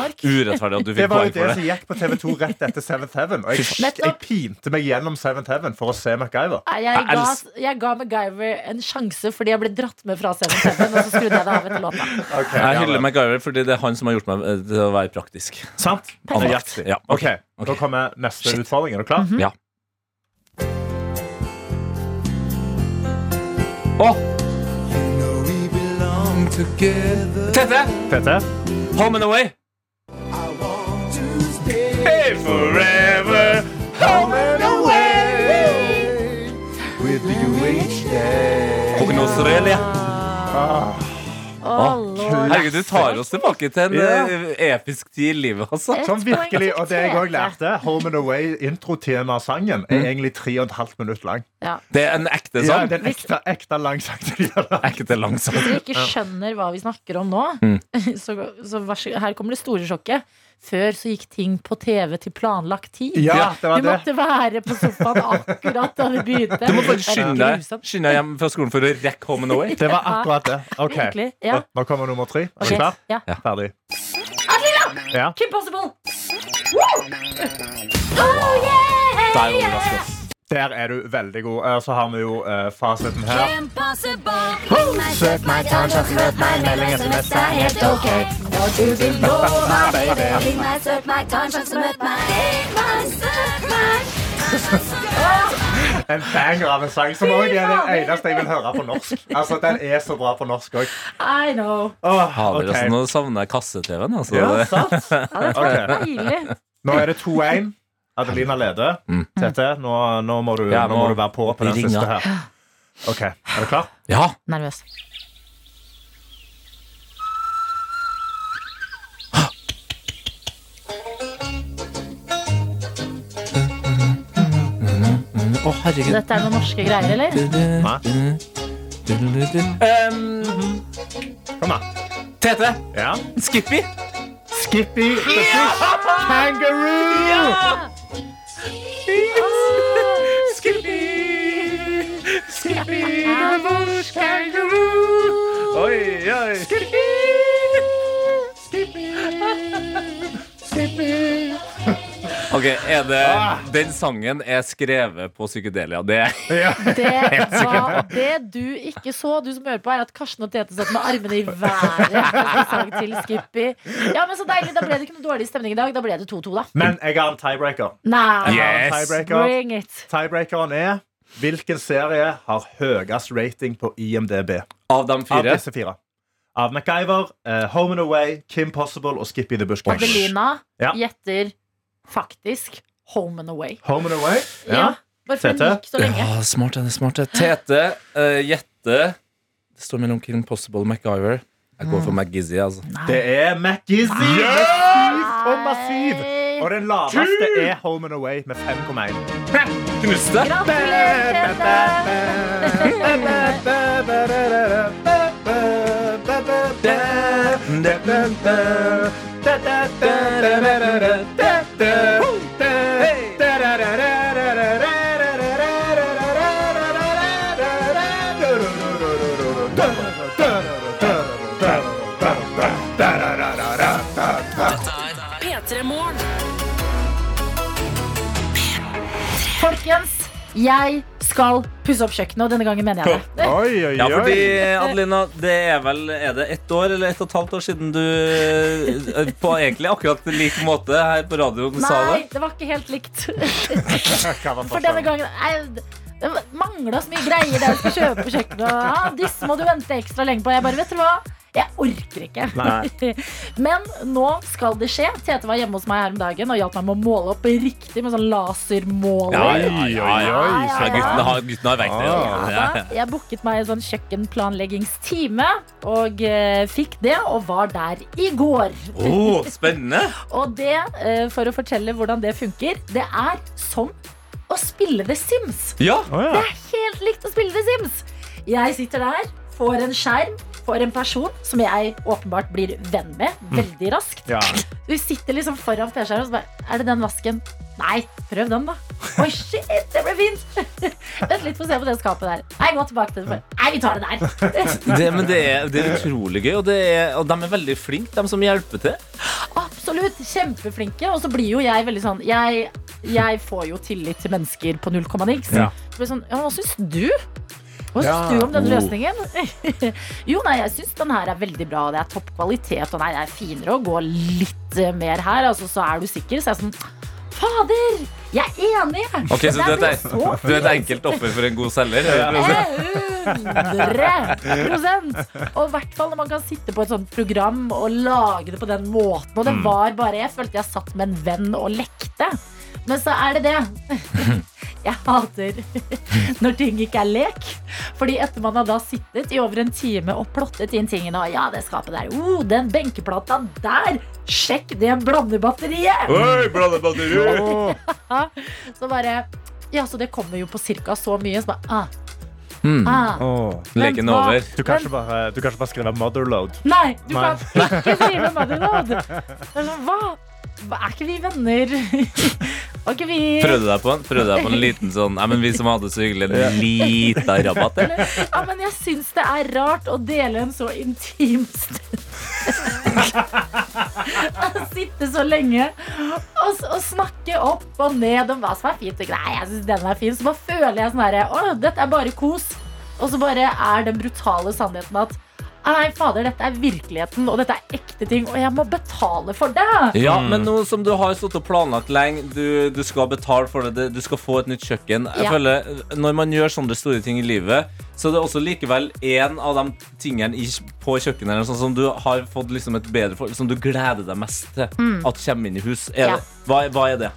helt. Urettferdig at du fikk poeng jo det for det. som gikk på TV2 rett etter Seventh Heaven. Og jeg, jeg pinte meg gjennom Seventh Heaven for å se MacGyver. Jeg ga, jeg ga MacGyver en sjanse fordi jeg ble dratt med fra Seventh Heaven, Og så skrudde jeg det av etter låta. Okay, Jeg hyller. MacGyver fordi det er han som har gjort meg eh, til å være praktisk. Sant? Ja, Ok, ok. Da kommer neste Shit. utfordring. Er du klar? Ja. Å! Tete! Tete? Home and away. Hey, forever. Home and away with you each day. Australia. Ah, Lord. Herregud, du tar oss tilbake til en eh, episk tid i livet, altså. Sånn virkelig, og det jeg òg lærte Home and Away, introtema-sangen, er egentlig tre og et halvt minutt lang. Ja. Det er en ekte Ja, det er en ekte, ekte lang sang. Ekte lang sang. Hvis dere ikke skjønner hva vi snakker om nå, Mm. så, så så, her kommer det store sjokket. Før så gikk ting på TV til planlagt tid. Ja, det var Du det. måtte være på sofaen akkurat da det begynte. Du må bare skynde deg skynde deg hjem fra skolen for å rekke Home and Away. Det var akkurat det. Ok, ja. Nå kommer nummer tre. Er du klar? ja. Ferdig. Ja. Kim Possible! Woo! Oh, yeah! Der overrasker oss. Der er du veldig god. Eh, Så har vi jo uh, fasiten her. Søk meg, ta en sjanse, møt meg, melding, SMS er helt ok. Når du vil nå meg, ring meg, søk meg, ta en sjanse, møt meg. Ring meg, søk meg. En banger av en sang som også er den eneste jeg vil høre på norsk. Altså, Den er så bra på norsk òg. I know. Fader, altså, nå savner jeg kasse-TV-en. Altså. Ja, sant? Ja, det tror jeg Ok. er. Nå er det 2-1. Adelina leder. Mm. Tete, nå, nå, må du, Ja, nå nå må du være på på den ringer. siste her. Ok, Er du klar? Ja. Nervøs. Å, herregud. Dette er noen norske greier, eller? Um, Kom da. Tete. Ja. Skippy. Skippy the Fish Kangaroo! Skippy. Skippy the bush kangaroo. Oi, oi. Skippy. Ok, er det Den sangen er skrevet på psykedelia. Det er Ja. Det, var, det du ikke så, du som hører på, er at Karsten og Tete satt med armene i været mens de sang til Skippy. Ja, men så deilig, Da ble det ikke noe dårlig stemning i dag. Da ble det 2-2, da. Men jeg har en tiebreaker. Nei, Jeg har en Yes. tiebreaker. bring it. Tiebreakeren er hvilken serie har høyest rating på IMDb? av de Av fire. disse fire. Av MacGyver, eh, Home and Away, Kim Possible og Skippy the Bush Kangaroo. Adelina Ja. gjetter faktisk Home and Away. Home and Away? Ja. Bare for Tete? gikk så lenge. Ja, smart, det er smart. Tete uh, gjette Det står mellom Kim Possible og MacGyver. Jeg går for McGizzy, altså. Det er MacGizzy. 5,7. Og den laveste er Home and Away med 5,1. Knust det. Gratulerer, Tete! P3 Morgen. Folkens, jeg skal pusse opp kjøkkenet, og denne gangen mener jeg det. Oi, oi, oi. Ja, fordi. Adelina, det er vel Er det ett år eller ett og et halvt år siden du eh, på egentlig akkurat lik måte her på radioen sa det? Nei, det? var ikke helt likt. For denne gangen Det mangla så mye greier der jeg skal kjøpe på kjøkkenet. Ja, disse må du vente ekstra lenge på. Jeg bare, vet du hva? Jeg orker ikke. Men nå skal det skje. Tete var hjemme hos meg her om dagen og hjalp meg med å måle opp riktig med sånn lasermåler. Oi, oi, oi. ja, ja. Ja, ja, ja. Gutten har, guttene har verktøy. Ah. Ja, Ja, da, jeg booket meg en sånn kjøkkenplanleggingstime og eh, fikk det, og var der i går. Oh, spennende. Og det, eh, for å fortelle hvordan det funker, det er som å spille The Sims. Ja. Det er helt likt å spille The Sims. Jeg sitter der, får en skjerm, får en person som jeg åpenbart blir venn med veldig raskt. Ja. Vi sitter liksom foran PC-skjermen og så bare Er det den vasken? Nei, prøv den, da. Oi, shit, det ble fint. Vent litt, få se på det skapet der. Nei, gå tilbake til det. Nei, vi tar det der. Det, men det er, det er utrolig gøy, og, det er, og de er veldig flinke, de som hjelper til. Absolutt. Kjempeflinke. Og så blir jo jeg veldig sånn Jeg, jeg får jo tillit til mennesker på null komma niks. Ja. Så blir det Sånn, ja, hva syns du? Hva syns Ja. du om den Oh. løsningen? jo, nei, jeg syns den her er veldig bra. Det er topp kvalitet. Og nei, det er finere å gå litt eh, mer her. Altså, så er du sikker. Så jeg er sånn Fader! Jeg er enig! Ok, så Det du er, du er et enkelt offer for en god selger? er det det du sier? 100 Og i hvert fall når man kan sitte på et sånt program og lage det på den måten. Og det var bare Jeg følte jeg satt med en venn og lekte. Men så er det det. Jeg hater når ting ikke er lek. Fordi etter man har da sittet i over en time og plottet inn tingene, og ja, det skapet der, oh, den benkeplata der, sjekk det blandebatteriet! Oi, blandebatteriet! Så bare Ja, så det kommer jo på cirka så mye. Så bare, ah, Mm. ah. Oh. Leken over. Du kan ikke bare, du kan ikke bare skrive 'motherload'. Nei, du Nei. kan ikke skrive Motherload. Er sånn, hva? Er ikke vi venner? Vi Prøvde deg på en, prøvde deg på en liten sånn Nei, men vi som hadde det så hyggelig, en lita rabatt. eller? Ja, men jeg syns det er rart å dele en så intim stund. Sitte så lenge og, og snakke opp og ned om hva som er fint. Nei, jeg syns den er fin. Så bare føler jeg sånn herre Å, dette er bare kos. Og så bare er den brutale sannheten at Nei, fader, dette er virkeligheten, og dette er ekte ting, og jeg må betale for det. Ja, men nå som du har stått og planlagt lenge, du, du skal betale for det, du skal få et nytt kjøkken. Jeg Ja. føler, Når man gjør sånne store ting i livet, så er det også likevel en av de tingene i, på kjøkkenet sånn, som du har fått liksom et bedre for, som du gleder deg mest til at kommer inn i hus. Er Mm. Ja. det, hva, hva er det?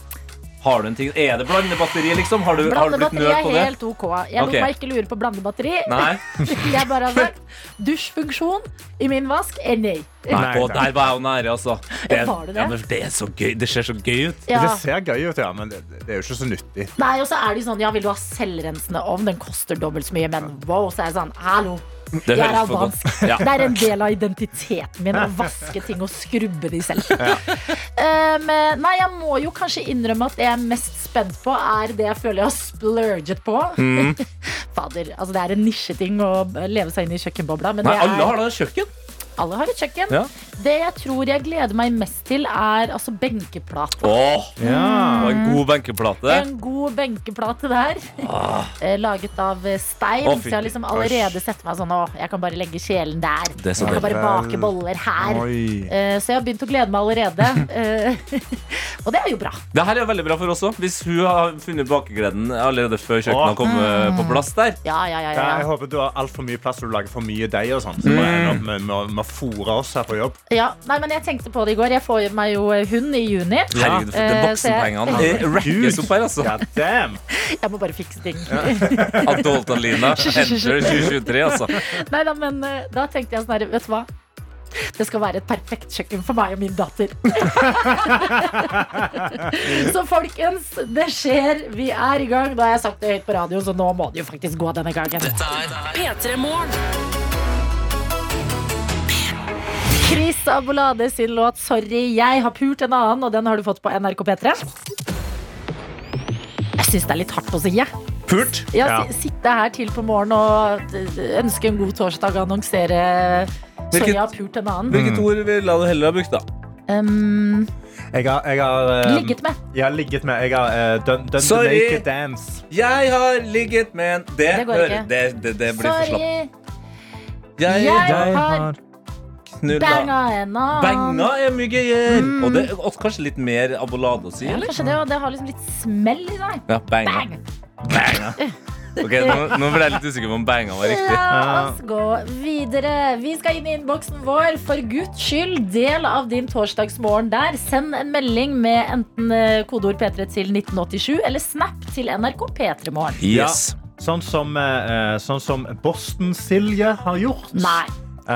Har du en ting? Er det blandebatteri, liksom? Har du, har du blitt Blandebatteri nerd er på det? helt ok. Jeg lot okay. meg ikke lure på blandebatteri. Nei? Jeg bare har sagt dusjfunksjon i min vask er nei. Nei, og der var jeg jo nære, altså. Det, Var det det? Ja, men det er så gøy. Det ser så gøy ut. Ja. Det ser gøy ut, ja, men det, det er jo ikke så nyttig. Nei, og så er de sånn Ja, vil du ha selvrensende ovn? Den koster dobbelt så mye, men wow. Så er det sånn Hallo. Det Jeg er albansk. Ja. Det er en del av identiteten min å vaske ting og skrubbe de selv. Um, nei, jeg må jo kanskje innrømme at det jeg er mest spent på, er det jeg føler jeg har splurget på. Mm. Fader, altså Det er en nisjeting å leve seg inn i kjøkkenbobla. Men Nei, det alle er, har da kjøkken. Alle har et kjøkken. Ja. Det jeg tror jeg gleder meg mest til, er altså benkeplate. Åh, Ja. og en god benkeplate. En god benkeplate der. Eh, Laget av eh, stein. Å, så jeg har liksom allerede sett meg sånn Å, jeg kan bare legge kjelen der. Det er så Jeg kan bare bake boller her. Oi. Eh, så jeg har begynt å glede meg allerede. Eh, og det er jo bra. Det her er veldig bra for oss òg. Hvis hun har funnet bakegleden allerede før kjøkkenet har kommet på plass der. Ja, ja, ja. Ja, jeg ja. håper du har altfor mye plass og du lager for mye deig. og sånn. Så opp med, med, med å fôre oss her på jobb. ja. Nei, men jeg tenkte på det i går. Jeg får meg jo eh, hund i juni. Herregud, det Eh, voksenpengene så rackes opp her, altså. God damn. Jeg må bare fikse ting. Adult-Alina, enter 2023, altså. Nei da, men eh, da tenkte jeg sånn her, vet du hva? Det skal være et perfekt kjøkken for meg og min datter. så folkens, det skjer. Vi er i gang. Nå har jeg sagt det høyt på radio, så nå må det jo faktisk gå denne gangen. Dette er P3 Morgen. Chris Abolade sin låt 'Sorry, jeg har pult en annen', og den har du fått på NRK P3. Jeg syns det er litt hardt å si. jeg. Pult. Ja, Ja. Sitte her til på morgen og eh, ønske en god torsdag og annonsere 'Sorry, jeg har pult en annen'. Hvilket ord ville du heller ha brukt, da? Um, Jeg har, jeg har um, ligget med. Jeg har ligget med. Jeg har uh, done, done the Sorry. naked dance. Jeg har ligget med en Det, Det går ikke. det, det, det blir for. Sorry, Jeg, Jeg har knulla banga er annen. Banga er mye gøyere. Og det er kanskje litt mer abolade å si, Ja, kanskje det, og det har liksom litt smell i seg. Ja, banga. Bang! banga. Ok, nå, nå ble jeg litt usikker på om banga var riktig. La oss gå videre. Vi skal inn i innboksen vår. For guds skyld, del av din torsdagsmorgen der. Send en melding med enten eh, kodeord P3 til 1987 eller Snap til NRK P3morgen. Yes. Sånn som, eh, sånn som Boston-Silje har gjort. Nei. Eh,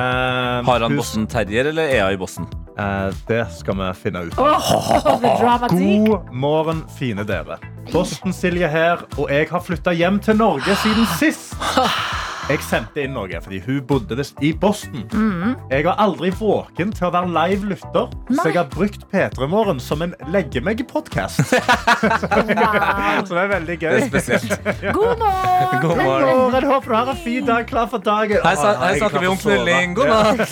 Har han Bossen Boston Terrier, eller er hun i Boston? Uh, det skal vi finne ut. av. Oh. God morgen, fine dere. Boston-Silje her, og jeg har flytta hjem til Norge siden sist. Jeg sendte inn noe fordi hun bodde i Boston. Jeg har aldri våken til å være live-lytter, så jeg har brukt P3 Morgen som en legge-meg-podkast. Wow. Som er veldig Det er gøy. God morgen! God morgen. Jeg håper du har en fin dag klar for dagen. Her, sa- her er snakker vi om knulling. God natt.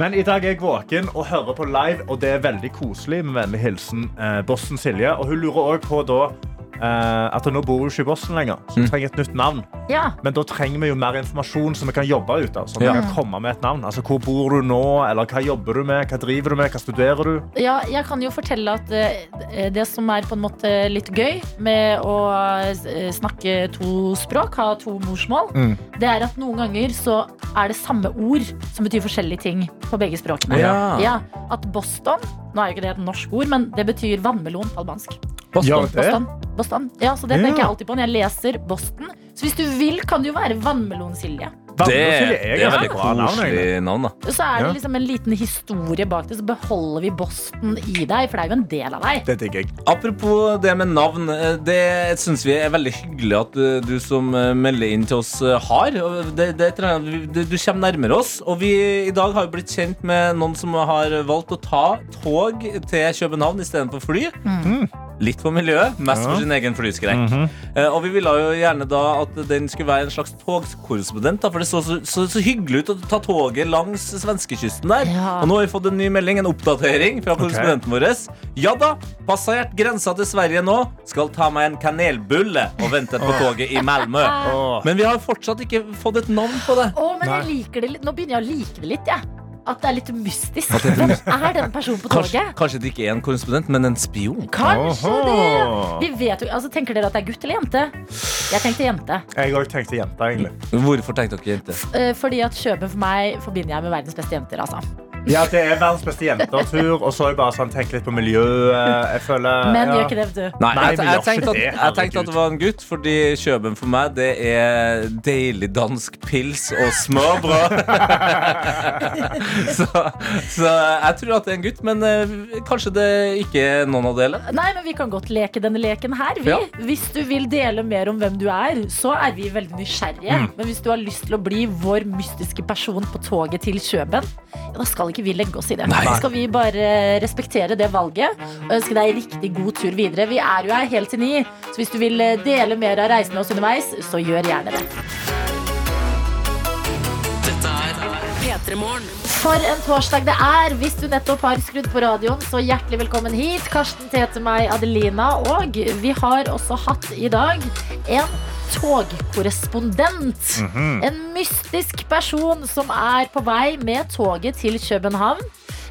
Men i dag er jeg våken og hører på live, og det er veldig koselig. Med vennlig hilsen eh, Boston Silje. Og hun lurer også på da at nå bor hun ikke i Boston lenger, så hun trenger et nytt navn. Ja. Men da trenger vi jo mer informasjon som vi kan jobbe ut av. Så vi Ja. kan komme med et navn. Altså, Hvor bor du nå? Eller hva jobber du med? Hva driver du med? Hva studerer du? ja, jeg kan jo fortelle at eh, det som er på en måte litt gøy med å eh, snakke to språk, ha to morsmål, Mm. det er at noen ganger så er det samme ord som betyr forskjellige ting på begge språkene. Ja. Ja, at Boston Nå er jo ikke det et norsk ord, men det betyr vannmelon på albansk. Boston. det? Boston. Boston. Ja, så det Ja. tenker jeg alltid på når jeg leser Boston. Så hvis du vil, kan du jo være vannmelon-Silje. Det, Vannmelonsilje det er veldig ganske bra navn, egentlig. koselig navn, da. Så er det liksom en liten historie bak det, så beholder vi Boston i deg, for det er jo en del av deg. Det digger jeg. Apropos det med navn. eh, Det syns vi er veldig hyggelig at eh, du som eh, melder inn til oss, eh, har. Og Det, det, tror jeg- du, du kommer nærmere oss. Og vi i dag har jo blitt kjent med noen som har valgt å ta tog til København istedenfor fly. Litt for miljøet, mest for sin egen flyskrekk. Eh, Og vi ville jo gjerne da at den skulle være en slags togkorrespondent. da, For det så så, så så hyggelig ut å ta toget langs svenskekysten der. Ja. Og nå har vi fått en ny melding, en oppdatering fra korrespondenten vår. Ja da, passert grensa til Sverige nå. Skal ta meg en kanelbulle og vente på toget i Malmö. Men vi har fortsatt ikke fått et navn på det. Oh, men jeg liker det litt. Nå begynner jeg å like det litt, jeg. At det er litt mystisk. Hvem er den personen på Kanskje, toget? kanskje det ikke er en korrespondent, men en spion. Kanskje Oho. det. Vi vet jo, altså Tenker dere at det er gutt eller jente? Jeg tenkte jente. Jeg òg tenkte jente, egentlig. Hvorfor tenkte dere jente? Eh, Fordi at Kjøben for meg forbinder jeg med verdens beste jenter. altså Ja, det er verdens beste jentetur, og så er jeg bare sånn, tenk litt på miljøet. Jeg føler Men ja. gjør ikke det, vet du. Nei, jeg, jeg, tenkte at, det, jeg tenkte at det var en gutt, fordi Kjøben for meg det er deilig dansk pils og smørbrød. så, så jeg tror at det er en gutt, men eh, kanskje det ikke er noen av delene. Nei, men Vi kan godt leke denne leken her. Vi. Ja. Hvis du vil dele mer om hvem du er, så er vi veldig nysgjerrige. Mm. Men hvis du har lyst til å bli vår mystiske person på toget til Kjøben, ja, da skal ikke vi legge oss i det. Nei. skal vi bare respektere det valget og ønske deg riktig god tur videre. Vi er jo her helt til ni, så hvis du vil eh, dele mer av reisen med oss underveis, så gjør gjerne det. Dette er P3 Morgen. For en torsdag det er. Hvis du nettopp har skrudd på radioen, så hjertelig velkommen hit. Karsten heter meg, Adelina. Og vi har også hatt i dag en togkorrespondent. En mystisk person som er på vei med toget til København.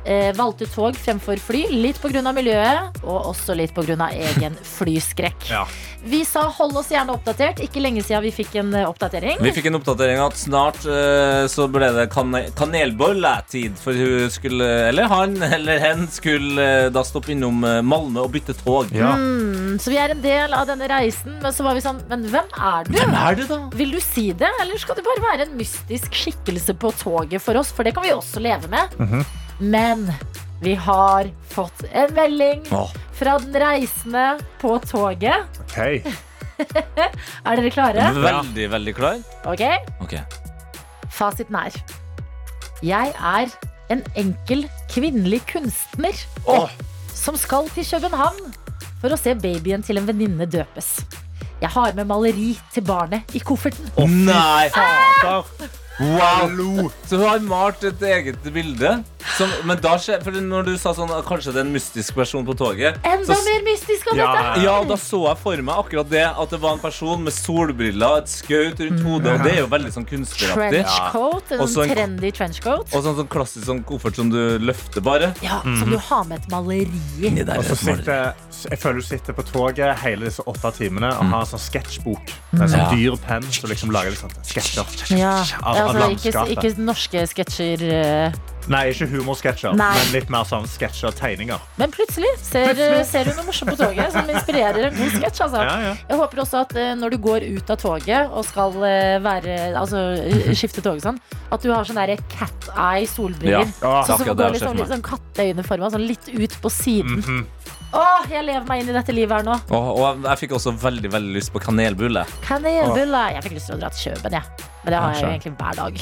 Eh, valgte tog fremfor fly, litt pga. miljøet, og også litt pga. egen flyskrekk. Ja. Vi sa hold oss gjerne oppdatert. Ikke lenge siden vi fikk en eh, oppdatering. Vi fikk en oppdatering at snart eh, så ble det kan kanelbolletid. For hun skulle, eller han eller hen, skulle eh, da stoppe innom eh, Malmö og bytte tog. Ja. Mm, så vi er en del av denne reisen, men så var vi sånn Men hvem er du? Hvem er du da? Vil du si det, eller skal du bare være en mystisk skikkelse på toget for oss? For det kan vi også leve med. Mhm. Men vi har fått en melding Åh. fra den reisende på toget. Ok. Er dere klare? Veldig, veldig klar. Ok, Ok. Fasiten er Jeg er en enkel kvinnelig kunstner Åh. som skal til København for å se babyen til en venninne døpes. Jeg har med maleri til barnet i kofferten. Nei! Fader. Wow! Så hun har malt et eget bilde. Som, men da skjer, for når du sa sånn at kanskje det er en mystisk person på toget Enda så, mer mystisk av Ja. dette! Ja, da så jeg for meg akkurat det. At det var en person med solbriller, et skaut rundt hodet. Og det er jo veldig sånn kunstneraktig. Trenchcoat, en Og så en- trendy trenchcoat. Og sånn, sånn klassisk sånn koffert som du løfter bare. Ja, Som du har med et maleri i. Og så sitter, jeg føler du sitter på toget hele disse åtte timene og har en sånn sketsjbok. Med en sånn Ja. dyr penn som liksom lager litt sånn sketsjer. Ja, Av, av altså, ikke, ikke norske sketsjer. Eh, Nei, ikke humorsketsjer, men litt mer sånn sketsjer og tegninger. Men plutselig ser, ser du noe morsomt på toget som inspirerer en god sketsj. Altså. Ja, ja. Jeg håper også at eh, når du går ut av toget og skal eh, være, altså, eh, skifte toget sånn, at du har sånn derre cat eye solbriller. Ja. Ja, Sånn som går litt sånn, litt sånn katteøyneforma, sånn litt ut på siden. Mhm. Åh, jeg lever meg inn i dette livet her nå. Og, og jeg fikk også veldig veldig lyst på kanelbulle. Kanelbulle. Jeg fikk lyst til å dra til Kjøben, jeg. Men det har jeg jo egentlig hver dag.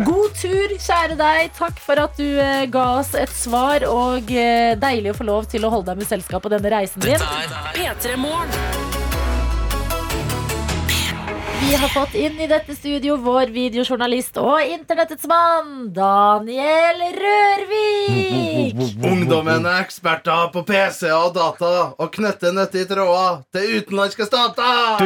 God tur, kjære deg. Takk for at du eh, ga oss et svar, og eh, deilig å få lov til å holde deg med selskap på denne reisen din. Dette er P3 Morgen. Vi har fått inn i dette studio vår videojournalist og internettets mann, Daniel Rørvik. Ungdommen er eksperter på PC og data og knytter nyttige tråder til utenlandske stater.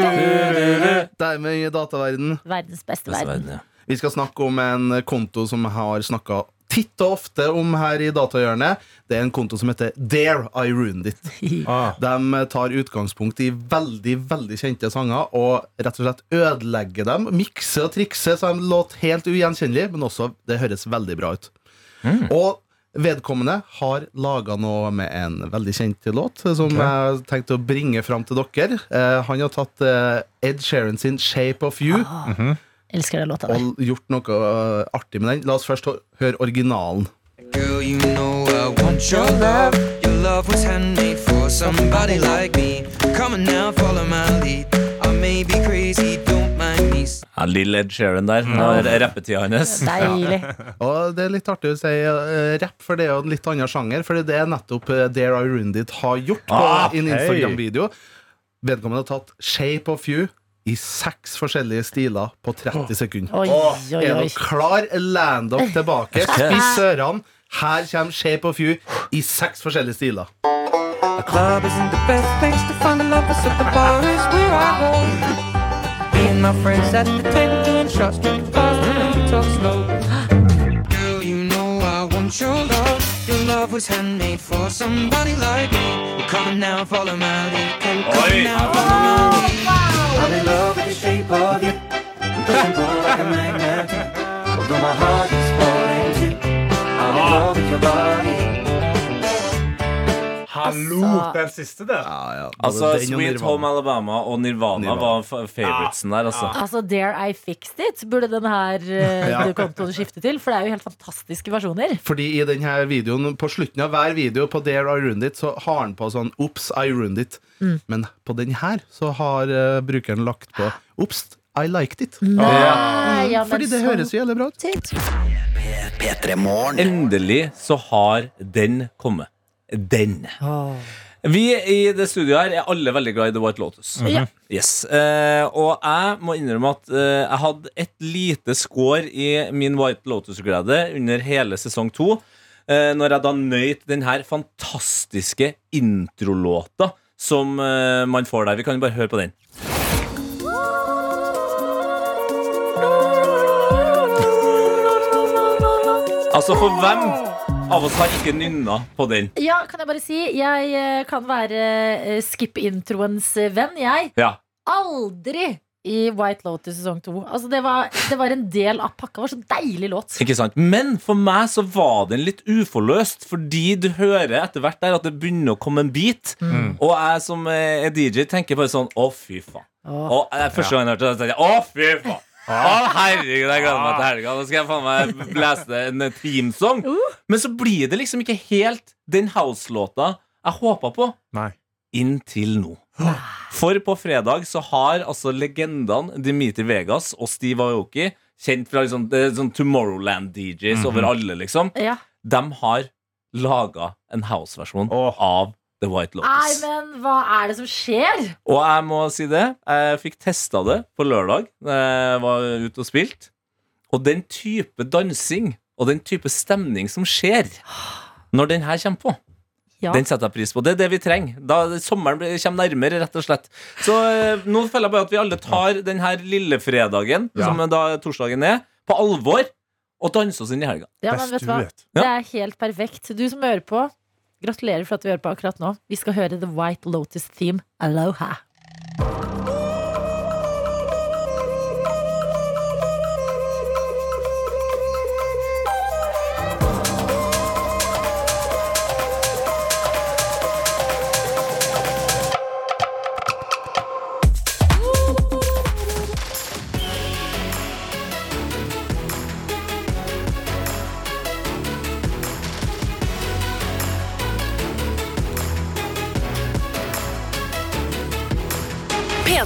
Dermed i dataverden. Verdens beste verden. Vi skal snakke om en konto som har snakka titt og ofte om her i Datahjørnet. Det er en konto som heter Dare I Ruined It. Ah. De tar utgangspunkt i veldig veldig kjente sanger og rett og slett ødelegger dem. Mikser og trikser så de låter helt ugjenkjennelige, men også det høres veldig bra ut. Og vedkommende har laga noe med en veldig kjent låt, som jeg tenkte å bringe fram til dere. Eh, han har tatt eh, Ed Sheeran sin 'Shape of You' Elsker den låta der. og gjort noe artig med den. La oss først høre originalen. Girl, you know I want your love. Your love was handmade for somebody like me. Come on now, follow my lead. I may be crazy, don't mind me. Ja, Lill Ed Sheeran der. Det er rappetida hans. Deilig. Og det er litt artig å si uh, rapp, for det er jo en litt annen sjanger. For det er nettopp uh, Dare I Rundit har gjort på Ah, en. Instagram-video. Vedkommende har tatt Shape of You i seks forskjellige stiler på 30 sekunder. Oi, oi, Er oi. dere klar? Land dere tilbake. Spiss ørene. Her kommer Shape of You i seks forskjellige stiler. A club isn't the best place to find the lovers, so the bar is where I go. Me and my friends at the table doing shots, drinking fast, and we talk slow. Girl, you know I want your love. Your love was handmade for somebody like me. Come now, follow my lead. Come, come Oi. now, follow my lead. I'm in love with the shape of you. I'm pushing pull like a magnet. Although my heart is falling too. I'm in love with your body. Hallo, Altså- den siste der. Ja, ja. Altså, den Sweet Home Alabama og Nirvana, Nirvana. var fa- favoritesen der, altså. Altså, Dare I Fixed It burde den her du kom til kontoen skifte til. For det er jo helt fantastiske versjoner. Fordi i denne videoen På slutten av hver video På Dare I Ruined It Så har han på sånn Oops, I ruined it Men på den her Så har uh, brukeren lagt på Oops, I liked it Nei, ja, men Fordi det så- høres jo jævlig bra ut Endelig så har den kommet. Den. Vi i det studioet her er alle veldig glad i The White Lotus. Ja. Yes. Eh, og jeg må innrømme at eh, jeg hadde et lite skår i min White Lotus-glede under hele sesong to. Eh, når jeg da nøyt den her fantastiske introlåta som eh, man får der. Vi kan jo bare høre på den. Altså, for hvem av oss har ikke nynna på den? Ja, kan jeg bare si, jeg eh, kan være eh, skip-introens eh, venn, jeg. Ja. Aldri i White Lotus sesong to. Altså, det, var, det var en del av pakka. Det var så deilig låt. Ikke sant? Men for meg så var den litt uforløst, fordi du hører etter hvert der at det begynner å komme en beat. Og jeg som er DJ, tenker bare sånn Å, fy faen. Å, Og Første gang jeg hørte det, tenkte jeg å, fy faen. Å, herregud, jeg gleder meg til helga. Nå skal jeg faen meg blæse en teamsong. Men så blir det liksom ikke helt den house-låta jeg håpa på. Nei. Inntil nå. For på fredag så har altså legendene Dimitri Vegas og Steve Aoki, kjent fra liksom, sånn Tomorrowland-DJs over alle, liksom, Ja. de har laga en house-versjon av The White Nei, men hva er det som skjer? Og jeg må si det, jeg fikk testa det på lørdag da jeg var ute og spilt. Og den type dansing og den type stemning som skjer når den her kommer på, Ja. den setter jeg pris på. Det er det vi trenger. Da Sommeren kommer nærmere, rett og slett. Så eh, nå føler jeg bare at vi alle tar den her lillefredagen, Ja. som da torsdagen er, på alvor. Og danser oss inn i helga. Ja, men vet du hva? Det er helt perfekt. Du som hører på, gratulerer for at du hører på akkurat nå. Vi skal høre The White Lotus Theme Aloha.